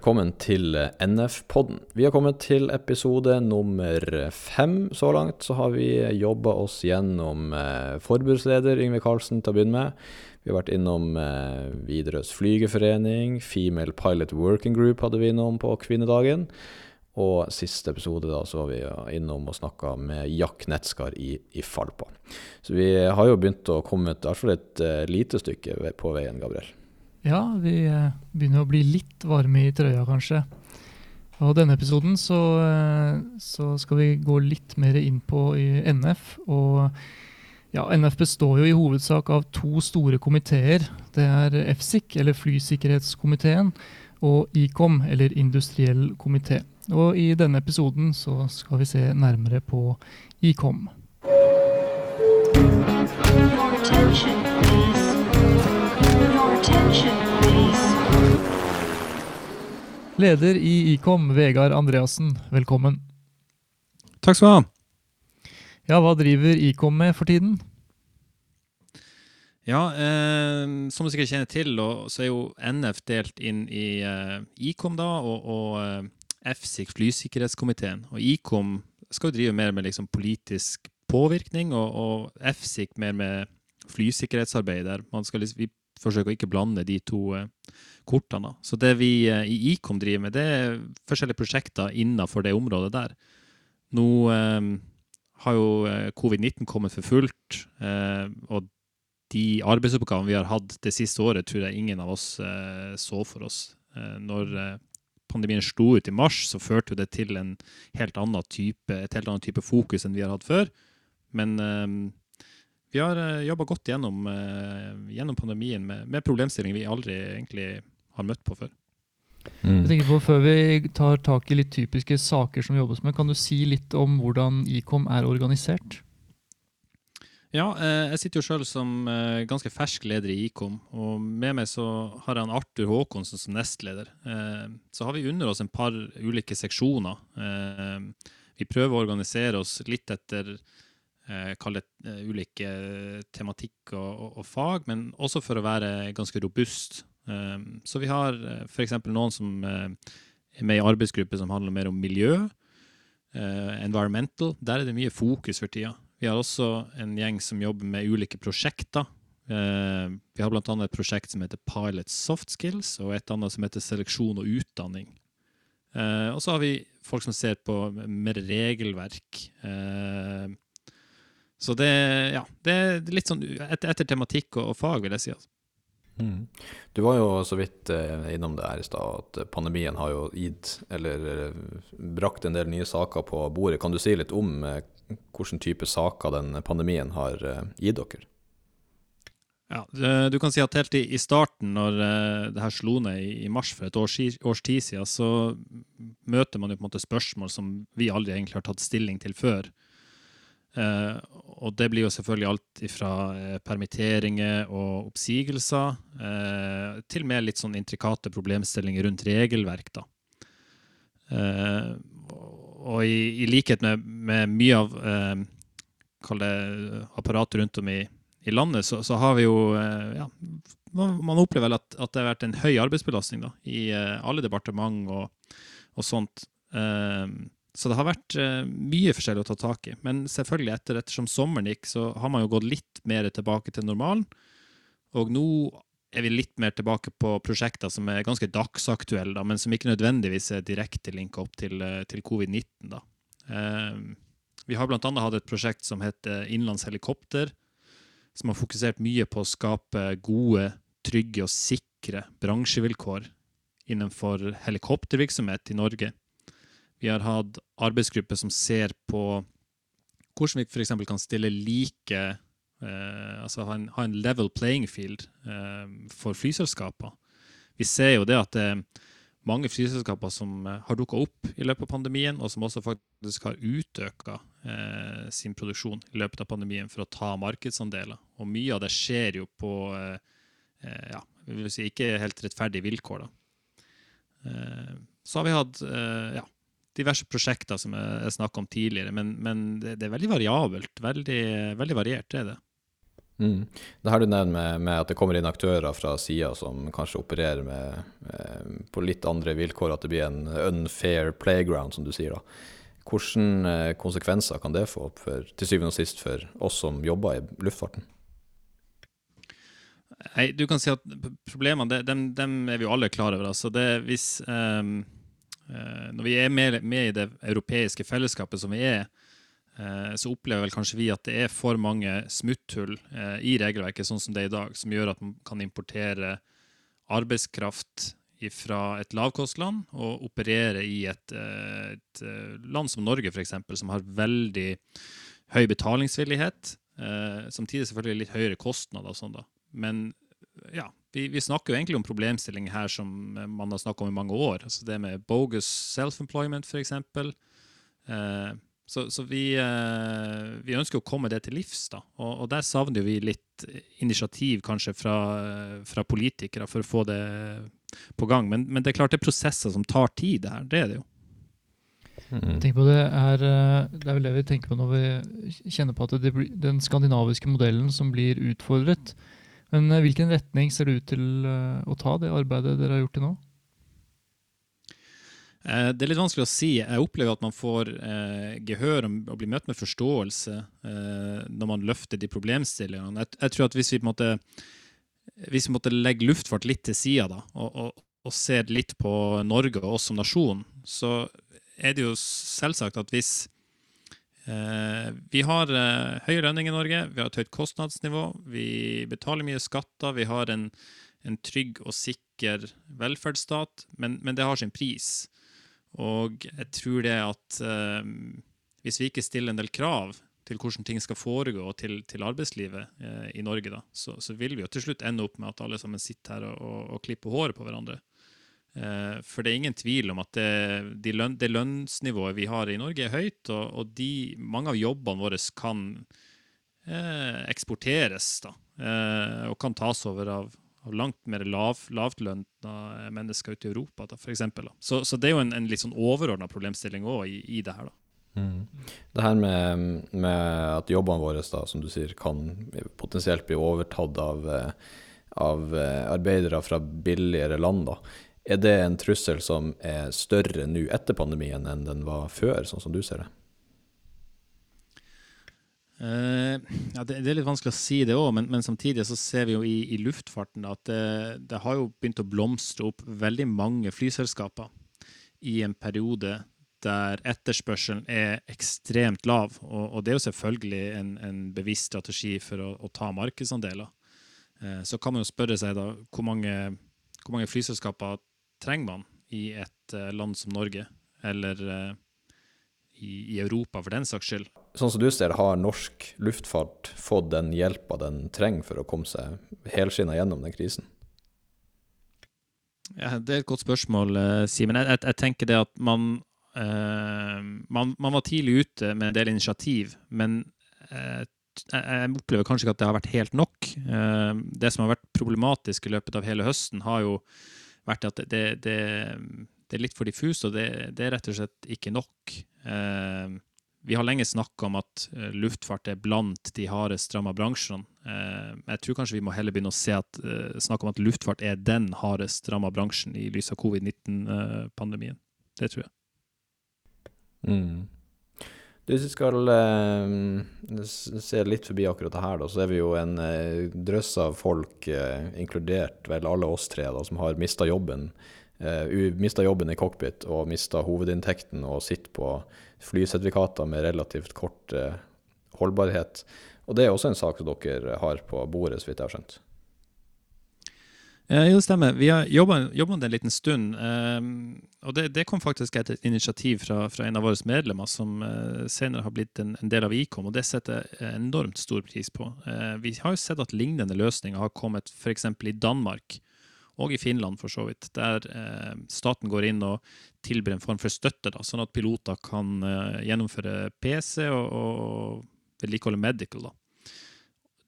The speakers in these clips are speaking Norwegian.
Velkommen til NF-podden. Vi har kommet til episode nummer fem så langt. Så har vi jobba oss gjennom eh, forbudsleder Yngve Karlsen til å begynne med. Vi har vært innom eh, Widerøes flygerforening, Female Pilot Working Group hadde vi innom på kvinnedagen. Og siste episode da, så var vi innom og snakka med Jack Netskar i, i Falpa. Så vi har jo begynt å komme et, et uh, lite stykke på veien, Gabriel. Ja, vi eh, begynner å bli litt varme i trøya, kanskje. Og denne episoden så, eh, så, skal vi gå litt mer inn på NF. Og ja, NF består jo i hovedsak av to store komiteer. Det er FSIC, eller Flysikkerhetskomiteen, og ICOM, eller Industriell komité. Og i denne episoden så skal vi se nærmere på ICOM. Your attention, please. Leder i Ikom, Vegard Andreassen, velkommen. Takk skal du ha. Ja, Hva driver Ikom med for tiden? Ja, eh, Som du sikkert kjenner til, så er jo NF delt inn i eh, Ikom da, og, og FSIK, flysikkerhetskomiteen. Og Ikom skal jo drive mer med liksom, politisk påvirkning, og, og FSIK mer med flysikkerhetsarbeid. der man skal liksom, Vi forsøker å ikke blande de to eh, kortene. Så det vi eh, i Icom driver med, det er forskjellige prosjekter innenfor det området der. Nå eh, har jo eh, covid-19 kommet for fullt, og de arbeidsoppgavene vi har hatt det siste året, tror jeg ingen av oss så for oss. når pandemien slo ut i mars, så førte det til en helt annen type, et helt annet type fokus enn vi har hatt før. Men vi har uh, jobba godt gjennom, uh, gjennom pandemien med, med, problemstillinger vi aldri egentlig har møtt på før. Mm. Jeg tenker på Før vi tar tak i litt typiske saker som jobbes med, kan du si litt om hvordan Icom er organisert? Ja, eh, jeg sitter jo sjøl som ganske fersk leder i Icom. Og med meg så har jeg Arthur Håkonsen som nestleder. Så har vi under oss en par ulike seksjoner. Vi prøver å organisere oss litt etter eh, kall det uh, ulike tematikk og, og, og, fag, men også for å være ganske robust. Så vi har f.eks. noen som er med i arbeidsgruppe som handler mer om miljø. Environmental. Der er det mye fokus for tida. Vi har også en gjeng som jobber med ulike prosjekter. Vi har bl.a. et prosjekt som heter Pilot Soft Skills, og et annet som heter Seleksjon og utdanning. Og så har vi folk som ser på mer regelverk. Så det, ja, det er litt sånn etter, etter tematikk og, og, fag, vil jeg si. Altså. Mm. Du var jo så vidt eh, innom det her i stad, at pandemien har jo gitt, eller eh, brakt en del nye saker på bordet. Kan du si litt om eh, hvilken type saker den pandemien har eh, gitt dere? Ja, Du kan si at helt i, starten, når uh, det her slo ned i, i, mars for et års, års tid siden, så møter man jo på en måte spørsmål som vi aldri egentlig har tatt stilling til før. Uh, og det blir jo selvfølgelig alt fra uh, permitteringer og oppsigelser uh, til mer litt sånn intrikate problemstillinger rundt regelverk. da. og i, i, likhet med, med mye av det apparatet rundt om i, i landet, så, så, har vi jo ja, man, opplever vel at, at, det har vært en høy arbeidsbelastning da, i alle departement og, og sånt. Uh, så det har vært uh, mye forskjellig å ta tak i. Men selvfølgelig, etter, ettersom sommeren gikk, så har man jo gått litt mer tilbake til normalen. Og nå er vi litt mer tilbake på prosjekter som er ganske dagsaktuelle, da, men som ikke nødvendigvis er direkte linka opp til, uh, til covid-19. Uh, vi har bl.a. hatt et prosjekt som heter Innenlands helikopter, som har fokusert mye på å skape gode, trygge og sikre bransjevilkår innenfor helikoptervirksomhet i Norge. Vi har hatt arbeidsgrupper som ser på hvordan vi f.eks. kan stille like eh, Altså ha en, ha en, level playing field eh, for flyselskaper. Vi ser jo det at det er mange flyselskaper som eh, har dukka opp i løpet av pandemien, og som også faktisk har utøka eh, sin produksjon i løpet av pandemien for å ta markedsandeler. Og mye av det skjer jo på eh, eh, ja, vi vil si ikke helt rettferdige vilkår. da. Så har vi hatt ja, diverse prosjekter som jeg snakka om tidligere, men, men det, det, er veldig variabelt. Veldig, veldig variert, det er det. Mm. Det her du nevner med, med, at det kommer inn aktører fra sida som kanskje opererer med, eh, på litt andre vilkår, at det blir en unfair playground, som du sier. da. Hvilke eh, konsekvenser kan det få for, til syvende og sist for oss som jobber i luftfarten? Nei, du kan si at Problemene de, de er vi jo alle klar over. Altså det, hvis, um, uh, når vi er med, med, i det europeiske fellesskapet som vi er, uh, så opplever vel kanskje vi at det er for mange smutthull uh, i regelverket sånn som det er i dag, som gjør at man kan importere arbeidskraft fra et lavkostland og operere i et, et land som Norge, f.eks., som har veldig høy betalingsvillighet. samtidig selvfølgelig litt høyere kostnader. og sånn da. Men ja, vi, vi, snakker jo egentlig om problemstillinger her som man har snakket om i mange år. Altså det med bogus self-employment, f.eks. Eh, så, så vi, eh, vi, ønsker å komme det til livs. da, Og, og der savner vi litt initiativ kanskje fra, fra, politikere for å få det på gang. Men, men, det er klart det er prosesser som tar tid, det her. Det er det jo. Mm. På det, er, eh, det er vel det vi tenker på når vi kjenner på at det, den skandinaviske modellen som blir utfordret, men eh, hvilken retning ser det ut til eh, å ta det arbeidet dere har gjort til nå? Eh, det er litt vanskelig å si. Jeg opplever at man får eh, gehør og blir møtt med forståelse når man løfter de problemstillingene. Jeg, tror at hvis vi, måtte, hvis vi måtte legge luftfart litt til sida og, og, og ser litt på Norge og oss som nasjon, så er det jo selvsagt at hvis vi har eh, høy lønning i Norge, vi har et høyt kostnadsnivå, vi betaler mye skatter, vi har en, en trygg og sikker velferdsstat, men, men, det har sin pris. Og jeg tror det at eh, hvis vi ikke stiller en del krav til hvordan ting skal foregå til, til arbeidslivet eh, i Norge, da, så, så, vil vi jo til slutt ende opp med at alle sammen sitter her og, og, og klipper håret på hverandre. Eh, for det er ingen tvil om at det, de løn, det lønnsnivået vi har i Norge, er høyt, og, og de, mange av jobbene våre kan eh, eksporteres da, eh, og kan tas over av, av langt mer lav, lavtlønna mennesker ute i Europa, da, for eksempel, da. Så, så, det er jo en, en litt sånn overordna problemstilling òg i, i, det her. da. Mm. Det her med, med, at jobbene våre da, som du sier, kan potensielt bli overtatt av, eh, av eh, arbeidere fra billigere land. da. Er det en trussel som er større nå etter pandemien enn den var før, sånn som du ser det? Uh, ja, det, det, er litt vanskelig å si det òg, men, men, samtidig så ser vi jo i, i luftfarten at det, det, har jo begynt å blomstre opp veldig mange flyselskaper i en periode der etterspørselen er ekstremt lav. Og, og det er jo selvfølgelig en, en bevisst strategi for å, å ta markedsandeler. Uh, så kan man jo spørre seg da hvor mange, hvor mange flyselskaper trenger man i et uh, land som Norge, eller uh, i, Europa for den saks skyld. Sånn som du ser har norsk luftfart fått den hjelpa den trenger for å komme seg helskinna gjennom den krisen? Ja, det er et godt spørsmål, uh, Simen. Jeg, jeg, jeg, tenker det at man, man, man var tidlig ute med en del initiativ, men jeg opplever kanskje ikke at det har vært helt nok. Det som har vært problematisk i løpet av hele høsten, har jo vært at det, det, det er litt for diffust, og det, det, er rett og slett ikke nok. Eh, vi har lenge snakka om at eh, luftfart er blant de hardest ramma bransjene. Eh, jeg tror kanskje vi må heller begynne å se at, eh, snakke om at luftfart er den hardest ramma bransjen i lys av covid-19-pandemien. Det tror jeg. Mm. Hvis vi skal eh, se litt forbi akkurat det her, da, så er vi jo en eh, drøss av folk, eh, inkludert vel alle oss tre, da, som har mista jobben. mista jobben i cockpit og mista hovedinntekten og sitter på flysertifikater med relativt kort holdbarhet. Og det er også en sak som dere har på bordet, så vidt jeg har skjønt. Ja, det stemmer. Vi har jobba med det en liten stund. Um, og det, det, kom faktisk et initiativ fra, fra en av våre medlemmer som uh, senere har blitt en, en, del av Icom, og det setter jeg enormt stor pris på. Uh, vi har jo sett at lignende løsninger har kommet f.eks. i Danmark og i Finland, for så vidt, der uh, staten går inn og tilbyr en form for støtte, da, sånn at piloter kan gjennomføre PC og, og vedlikeholde medical. da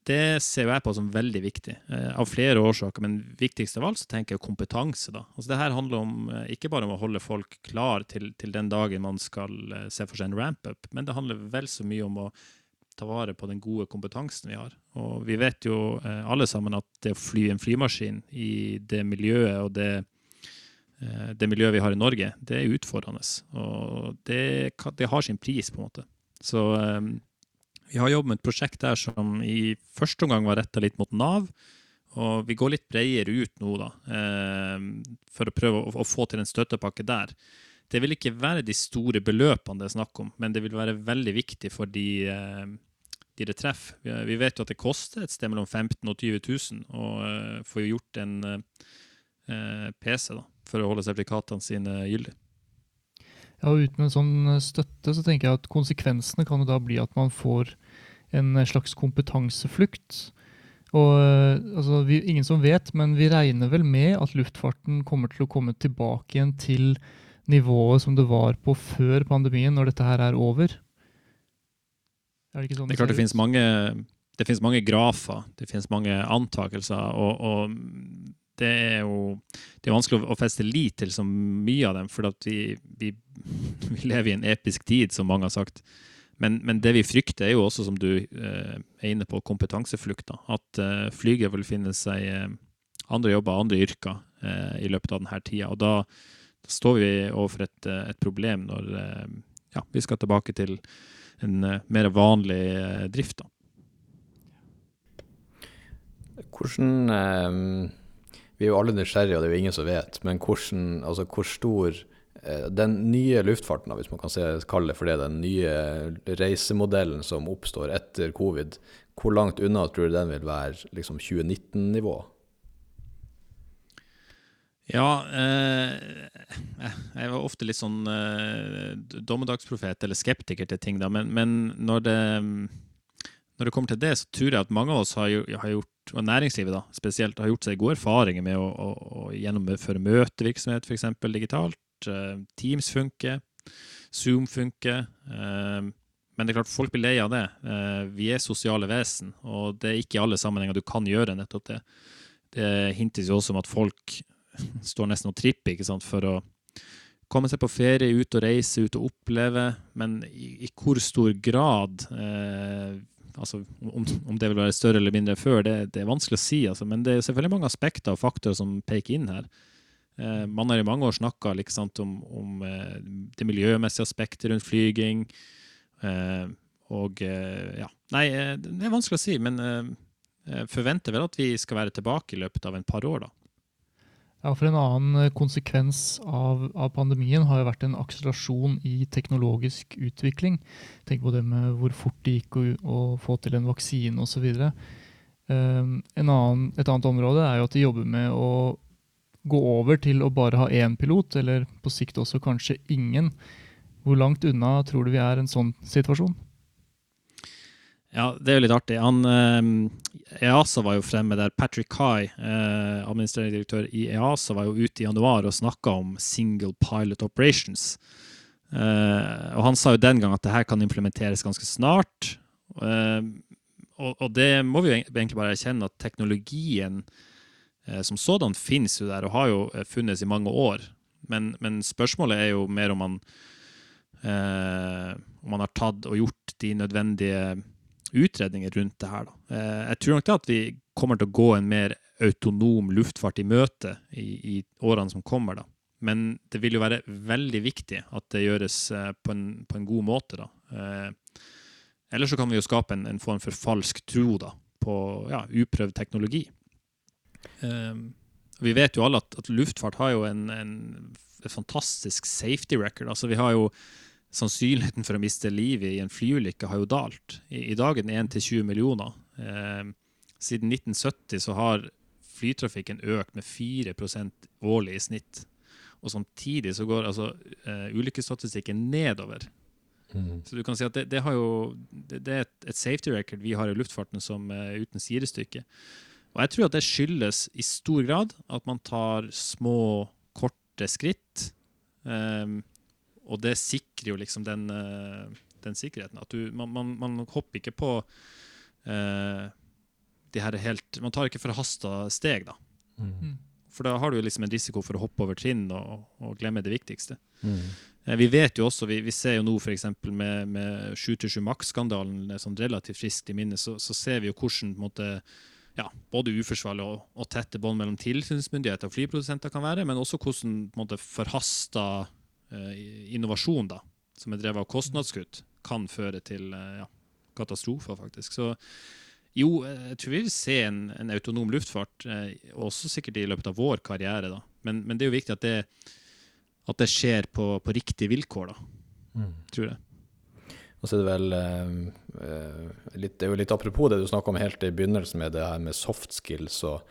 det ser jeg på som veldig viktig, eh, av flere årsaker. Men viktigst av alt så tenker jeg kompetanse. da. Altså det her handler om, eh, ikke bare om å holde folk klar til, til den dagen man skal eh, se for seg en ramp-up, men det handler vel så mye om å ta vare på den gode kompetansen vi har. Og vi vet jo alle sammen at det å fly en flymaskin i det miljøet og det, det miljøet vi har i Norge, det er utfordrende. Og det, det har sin pris, på en måte. Så vi har jobbet med et prosjekt der som i første omgang var retta litt mot Nav. Og vi går litt bredere ut nå, da, for å prøve å, få til en støttepakke der. Det vil ikke være de store beløpene det er snakk om, men det vil være veldig viktig for de, eh, de det treffer. Vi vet jo at det koster et sted mellom 15 000 og 20 000 å eh, få gjort en eh, PC da, for å holde sertifikatene sine gyldige. Ja, og Uten en sånn støtte så tenker jeg at konsekvensene kan jo da bli at man får en slags kompetanseflukt. Og altså, vi, Ingen som vet, men vi regner vel med at luftfarten kommer til å komme tilbake igjen til nivået som det var på før pandemien, når dette her er over? Er det ikke sånn det, det er klart det finnes mange det finnes mange grafer, det finnes mange antakelser, og, og, det er jo det er vanskelig å feste lit til så mye av dem, for vi, vi, vi, lever i en episk tid, som mange har sagt. Men, men det vi frykter, er jo også, som du eh, er inne på, kompetanseflukt. At eh, flyget vil finne seg eh, andre jobber, andre yrker, eh, i løpet av denne tida. Og da står vi overfor et, eh, et problem når eh, ja, vi skal tilbake til en mer vanlig drift. Da. Hvordan Vi er jo alle nysgjerrige, og det er jo ingen som vet, men hvordan, altså hvor stor Den nye luftfarten, hvis man kan kalle det for det, den nye reisemodellen som oppstår etter covid, hvor langt unna tror du den vil være liksom 2019-nivå? Ja, eh, jeg var ofte litt sånn eh, dommedagsprofet eller skeptiker til ting, da. Men, men når, det, når, det, kommer til det, så tror jeg at mange av oss har, har gjort, og næringslivet da, spesielt, har gjort seg gode erfaringer med å, å, å gjennomføre møtevirksomhet f.eks. digitalt. Eh, Teams funker, Zoom funker. Eh, men det er klart folk blir lei av det. Eh, vi er sosiale vesen, og det er ikke i alle sammenhenger du kan gjøre nettopp det. Det hintes jo også om at folk står nesten og tripper ikke sant, for å komme seg på ferie, ut og reise, ut og oppleve. Men i, i hvor stor grad eh, altså om, om, det vil være større eller mindre før, det, det er vanskelig å si. Altså. Men det er selvfølgelig mange aspekter og faktorer som peker inn her. Eh, man har i mange år snakka liksom, om, om eh, det miljømessige aspektet rundt flyging. Eh, og ja Nei, det er vanskelig å si, men jeg forventer vel at vi skal være tilbake i løpet av en par år, da. Ja, for En annen konsekvens av, av, pandemien har jo vært en akselerasjon i teknologisk utvikling. Tenk på det med hvor fort det gikk å, å få til en vaksine osv. Um, annen, et annet område er jo at de jobber med å gå over til å bare ha én pilot, eller på sikt også kanskje ingen. Hvor langt unna tror du vi er en sånn situasjon? Ja, det er jo litt artig. Han, eh, EASA var jo fremme der. Patrick Kai, eh, administrerende direktør i EASA, var jo ute i januar og snakka om single pilot operations. Eh, og han sa jo den gang at det her kan implementeres ganske snart. Eh, og, og, det må vi jo egentlig bare erkjenne at teknologien som sådan finnes jo der, og har jo eh, funnes i mange år. Men, men spørsmålet er jo mer om man, om man har tatt og gjort de nødvendige utredninger rundt det her. Eh, jeg tror nok det at vi kommer til å gå en mer autonom luftfart i møte i, i årene som kommer. da. Men det vil jo være veldig viktig at det gjøres eh, på en, på en god måte. da. Eh, ellers så kan vi jo skape en, en form for falsk tro da, på ja, uprøvd teknologi. Vi vet jo alle at, at luftfart har jo en, en, en fantastisk safety record. Altså, vi har jo sannsynligheten for å miste livet i en flyulykke har jo dalt. I, i dag er den 1 til 20 millioner. Eh, siden 1970 så har flytrafikken økt med 4% årlig i snitt. Og samtidig så går altså uh, ulykkesstatistikken nedover. Mm. Så du kan si at det, det, jo, det, det er et, et, safety record vi har i luftfarten som er uten sidestykke. Og jeg tror at det skyldes i stor grad at man tar små, korte skritt. Um, og det sikrer jo liksom den, eh, den sikkerheten. At du, man, man, man, hopper ikke på uh, de her helt Man tar ikke forhasta steg, da. Mm. mm. For da har du liksom en risiko for å hoppe over trinn og, og glemme det viktigste. Mm. Eh, vi vet jo også, vi, vi ser jo nå f.eks. med, med 727 Max-skandalen sånn relativt friskt i minne, så, så, ser vi jo hvordan på en måte, ja, både uforsvarlig og, og tette bånd mellom tilsynsmyndigheter og flyprodusenter kan være, men også hvordan måte, forhasta eh, innovasjon da, som er drevet av kostnadskutt, kan føre til eh, ja, katastrofer, faktisk. Så jo, jeg tror vi vil se en, en autonom luftfart, eh, også sikkert i løpet av vår karriere. da. Men, men det er jo viktig at det at det skjer på, på riktige vilkår, da. Mm. Tror jeg. Og så er det vel eh, litt, Det er jo litt apropos det du snakka om helt i begynnelsen med det her med soft skills og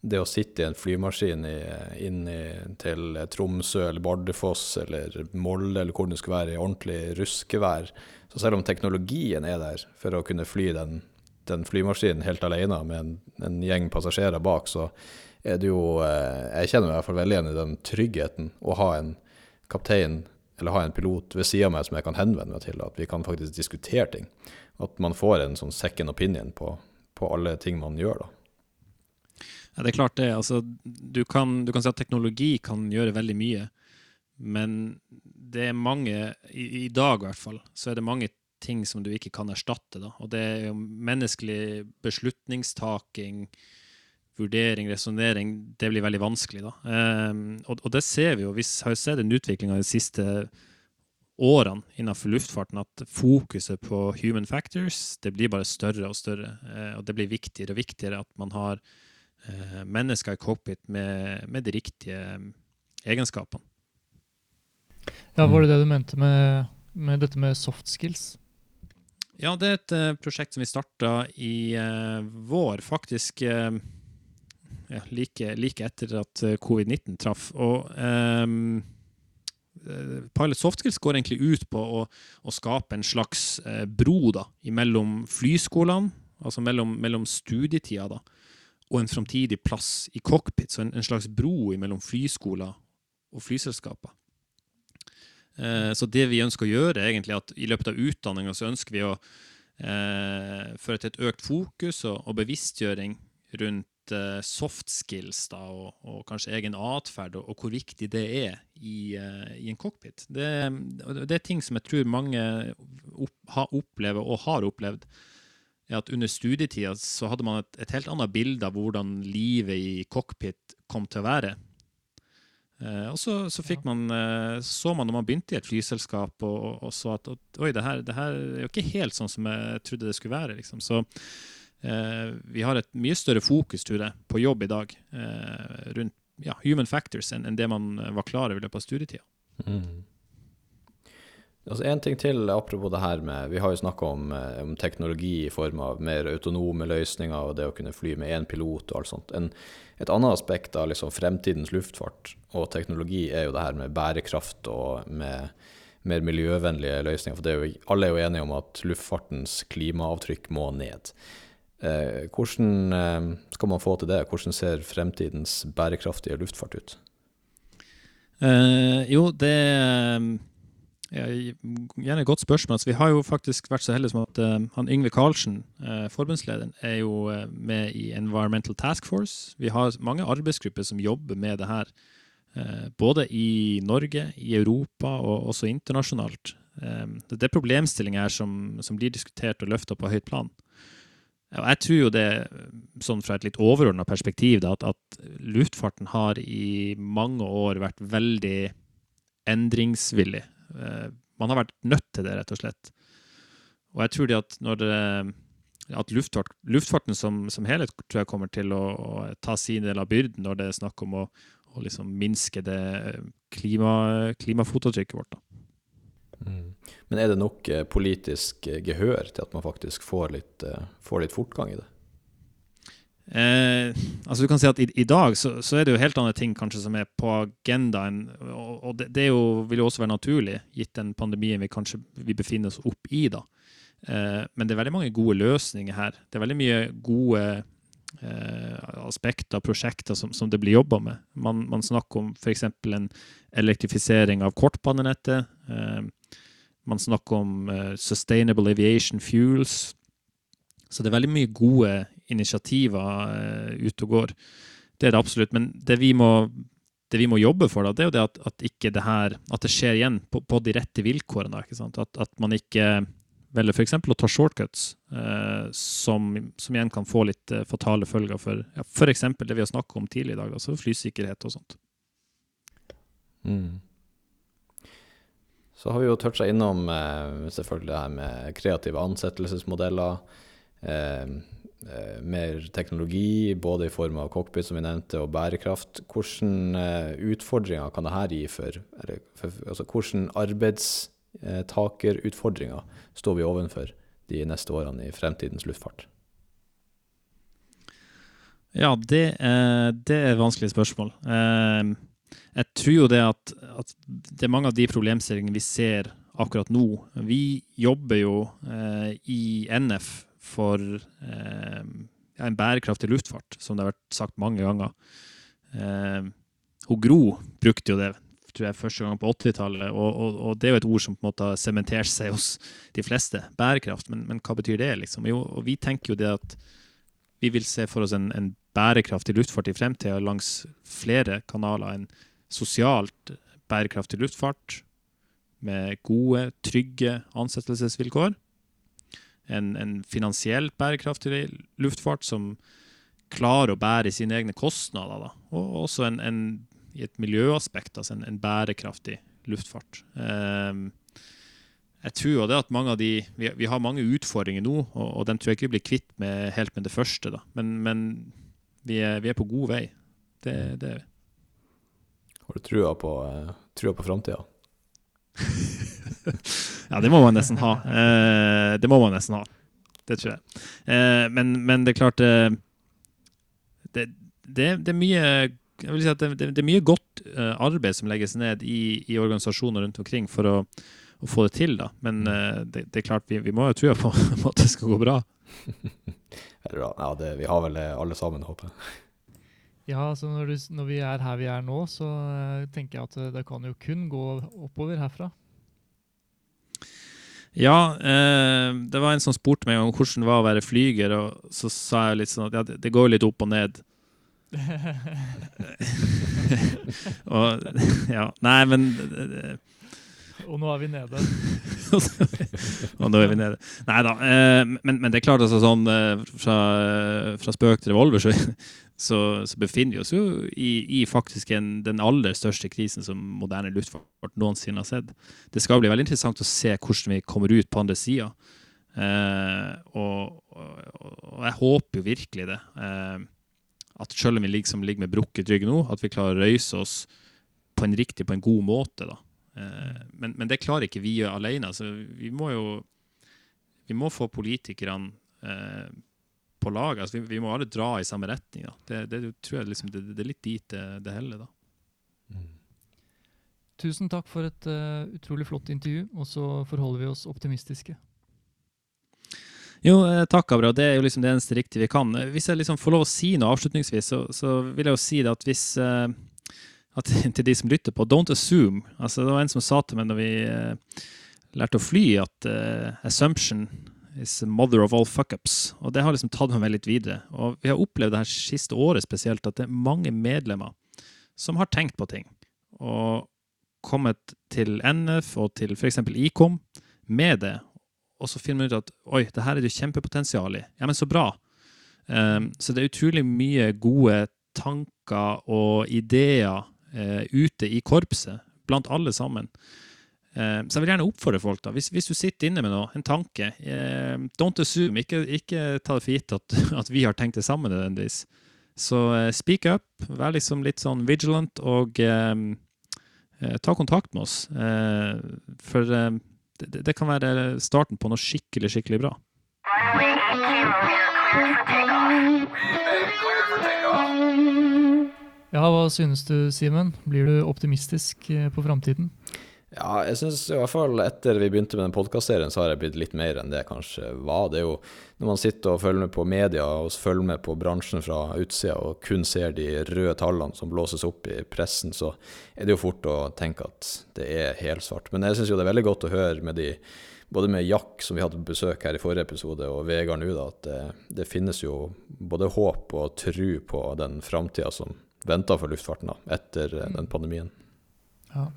det å sitte i en flymaskin i, inn i, til Tromsø eller Bardufoss eller Molde eller hvor det skulle være i ordentlig ruskevær. Så selv om teknologien er der for å kunne fly den, den flymaskinen helt alene med en, en gjeng passasjerer bak, så er det jo eh, Jeg kjenner meg i hvert fall veldig igjen i den tryggheten å ha en kaptein eller ha en pilot ved sida av meg som jeg kan henvende meg til, at vi kan faktisk diskutere ting. At man får en sånn second opinion på, på alle ting man gjør, da. Ja, det er klart det. Altså, du, kan, du kan si at teknologi kan gjøre veldig mye. Men det er mange, i, i, dag i hvert fall, så er det mange ting som du ikke kan erstatte. Da. Og det er jo menneskelig beslutningstaking, vurdering, resonnering, det blir veldig vanskelig. da. Um, og, og, det ser vi jo. Vi har jo sett en utvikling av de siste årene innenfor luftfarten at fokuset på human factors det blir bare større og større. Uh, og det blir viktigere og viktigere at man har uh, mennesker i cockpit med, med de riktige egenskapene. Ja, Var det det du mente med, med dette med soft skills? Ja, det er et uh, prosjekt som vi starta i vår, faktisk ja, like, like, etter at eh, covid-19 traff. Og um, Pilot Softskills går egentlig ut på å, å skape en slags eh, bro da, mellom flyskolene, altså mellom, mellom studietida, da, og en framtidig plass i cockpit. Så en, en slags bro mellom flyskoler og flyselskaper. Eh, så det vi ønsker å gjøre, egentlig at i løpet av utdanninga så ønsker vi å eh, føre til et økt fokus og, og bevisstgjøring rundt uh, soft skills da, og, og kanskje egen atferd, og, og, hvor viktig det er i, uh, i en cockpit. Det, det, er ting som jeg tror mange opp, har opplevd og har opplevd. er at Under studietida så hadde man et, et, helt annet bilde av hvordan livet i cockpit kom til å være. Uh, og så, så, man, så man når man begynte i et flyselskap og, og så at oi, det her, det her, er jo ikke helt sånn som jeg trodde det skulle være. Liksom. Så Eh, vi har et mye større fokus tror jeg, på jobb i dag eh, rundt ja, human factors enn det man var klar over i løpet av studietida. Mm. Altså En ting til apropos det her med Vi har jo snakka om, eh, om, teknologi i form av mer autonome løsninger og det å kunne fly med én pilot og alt sånt. En, et annet aspekt av liksom fremtidens luftfart og teknologi er jo det her med bærekraft og med mer miljøvennlige løsninger. For jo, alle er jo enige om at luftfartens klimaavtrykk må ned. Eh, hvordan eh, skal man få til det? Hvordan ser fremtidens bærekraftige luftfart ut? Eh, jo, det er gjerne et godt spørsmål. Altså, vi har jo faktisk vært så heldige som at uh, han Yngve Karlsen, uh, forbundslederen, er jo uh, med i Environmental Task Force. Vi har mange arbeidsgrupper som jobber med det her. både i Norge, i Europa og også internasjonalt. det er problemstillinger her som, som blir diskutert og løfta på høyt plan. Jeg tror jo det, sånn fra et litt overordna perspektiv, da, at, at, luftfarten har i mange år vært veldig endringsvillig. Eh, man har vært nødt til det, rett og slett. Og jeg tror det at når det, at luftfart, luftfarten som, som, helhet tror jeg kommer til å, å, ta sin del av byrden når det er snakk om å, å liksom minske det klima, klimafotavtrykket vårt. Da. Mm. Men er det nok eh, politisk eh, gehør til at man faktisk får litt, eh, får litt fortgang i det? Eh, altså du kan si at I, i dag så, så, er det jo helt andre ting kanskje som er på agendaen. Og, og det, det jo, vil jo også være naturlig, gitt den pandemien vi kanskje vi befinner oss opp i. da. Eh, men det er veldig mange gode løsninger her. Det er veldig mye gode eh, aspekter, prosjekter, som, som det blir jobba med. Man, man, snakker om f.eks. en elektrifisering av kortbanenettet. Man snakker om uh, sustainable aviation fuels. Så det er veldig mye gode initiativer uh, ute og går. Det er det absolutt. Men det vi må det vi må jobbe for, da, det er jo det at, at ikke det her, at det skjer igjen på, på de rette vilkårene. ikke sant? At, at man ikke velger f.eks. å ta shortcuts, eh, som, som, igjen kan få litt eh, fatale følger for ja, f.eks. det vi har snakket om tidlig i dag, altså flysikkerhet og sånt. Mm. Så har vi jo toucha innom eh, selvfølgelig det her med kreative ansettelsesmodeller. Eh, eh, mer teknologi, både i form av cockpit, som vi nevnte, og bærekraft. Hvilke utfordringer kan dette gi for, eller, for altså, Hvilke arbeidstakerutfordringer står vi overfor de neste årene i fremtidens luftfart? Ja, det, det er et vanskelig spørsmål. Eh, jeg tror jo det at, at, det er mange av de problemstillingene vi ser akkurat nå. Vi jobber jo eh, i NF for eh, en bærekraftig luftfart, som det har vært sagt mange ganger. Eh, Gro brukte jo det tror jeg, første gang på 80-tallet, og, og, og, det er jo et ord som på en måte har sementert seg hos de fleste. Bærekraft, men, men, hva betyr det? liksom? Jo, og vi tenker jo det at vi vil se for oss en, en bærekraftig luftfart i fremtida langs flere kanaler. En sosialt bærekraftig luftfart med gode, trygge ansettelsesvilkår en, en finansielt bærekraftig luftfart som klarer å bære sine egne kostnader. Da. Og også en, en, i et miljøaspekt, altså en, bærekraftig luftfart. Um, jeg tror jo det at mange av de, vi, vi har mange utfordringer nå, og, og dem tror jeg ikke vi blir kvitt med, helt med det første. Da. Men, men vi, er, vi, er, på god vei. Det, det er vi. Har du trua på, uh, trua på framtida? ja, det må man nesten ha. Eh, det må man nesten ha. Det tror jeg. Eh, men, men, det er klart eh, det, det, det, er mye jeg vil si at det, det er mye godt uh, arbeid som legges ned i, i organisasjoner rundt omkring for å, å, få det til. da. Men uh, det, er klart, vi, vi må jo tro på, på, at det skal gå bra. ja, vi har vel det alle sammen, håper jeg. Ja, altså når, du, når, vi er her vi er nå, så uh, tenker jeg at det kan jo kun gå oppover herfra. Ja, eh, det var en som spurte meg om hvordan det var å være flyger, og så sa jeg litt sånn at ja, det, det går litt opp og ned. og ja, nei, men Og nå er vi nede. og nå er vi nede. Nei da. Eh, men, men, det er klart, altså sånn eh, fra, fra spøk til revolver, så, så, så, befinner vi oss jo i, i faktisk en, den aller største krisen som moderne luftfart noensinne har sett. Det skal bli veldig interessant å se hvordan vi kommer ut på andre sida. Eh, og, og, og, jeg håper jo virkelig det. Eh, at selv om vi liksom ligger med brukket rygg nå, at vi klarer å røyse oss på en riktig, på en god måte. da. Eh, men, men, det klarer ikke vi alene. Altså, vi må jo vi må få politikerne eh, på lag. Altså, vi, vi, må alle dra i samme retning. Det, det, tror jeg liksom, det, det, er litt dit det, det heller. da. Mm. Tusen takk for et uh, utrolig flott intervju, og så forholder vi oss optimistiske. Jo, takk, Abra. Det er jo liksom det eneste riktige vi kan. Hvis jeg liksom får lov å si noe avslutningsvis, så, så vil jeg jo si det at hvis uh, at, Til de som lytter på, don't assume. Altså, det var en som sa til meg når vi uh, lærte å fly, at assumption is mother of all fuckups. Og det har liksom tatt meg litt videre. Og vi har opplevd det her siste året spesielt, at det er mange medlemmer som har tenkt på ting. Og kommet til NF og til f.eks. Ikom med det. Og så finner man ut at oi, det her er det kjempepotensial i. Ja, men så bra. Um, så det er utrolig mye gode tanker og ideer uh, ute i korpset, blant alle sammen. Eh, så jeg vil gjerne oppfordre folk, da, hvis, hvis du sitter inne med noe, en tanke eh, Don't assume, ikke, ikke, ta det for gitt at, at, vi har tenkt det samme nødvendigvis. Så eh, speak up, vær liksom litt sånn vigilant, og eh, eh ta kontakt med oss. Eh, for det, det, kan være starten på noe skikkelig, skikkelig bra. Ja, hva synes du, Simen? Blir du optimistisk på framtiden? Ja, jeg synes i hvert fall etter vi begynte med den podkastserien, så har jeg blitt litt mer enn det kanskje var. Det er jo når man sitter og følger med på media og følger med på bransjen fra utsida og kun ser de røde tallene som blåses opp i pressen, så er det jo fort å tenke at det er helsvart. Men jeg syns jo det er veldig godt å høre med de både med Jack, som vi hadde på besøk her i forrige episode, og Vegard nå, at det, det, finnes jo både håp og tru på den framtida som venta for luftfarten da, etter mm. den Mm. pandemien. Ja,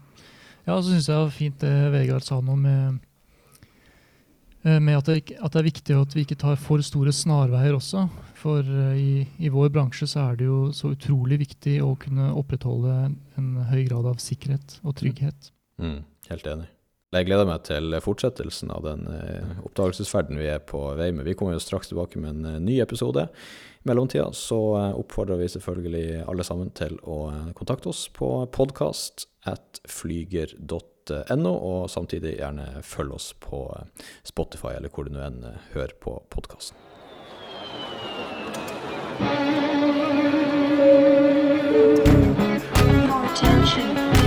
ja og så syns jeg det var fint det Vegard sa nå med, eh, med at, det, at det er viktig at vi ikke tar for store snarveier også. For eh, i, i vår bransje så er det jo så utrolig viktig å kunne opprettholde en høy grad av sikkerhet og trygghet. Mm, helt enig. Jeg gleder meg til fortsettelsen av den eh, oppdagelsesferden vi er på vei med. Vi kommer jo straks tilbake med en eh, ny episode. I mellomtida så eh, oppfordrer vi selvfølgelig alle sammen til å kontakte oss på podkast og samtidig gjerne følg oss på Spotify eller hvor du nå enn hører på podkasten. Attention.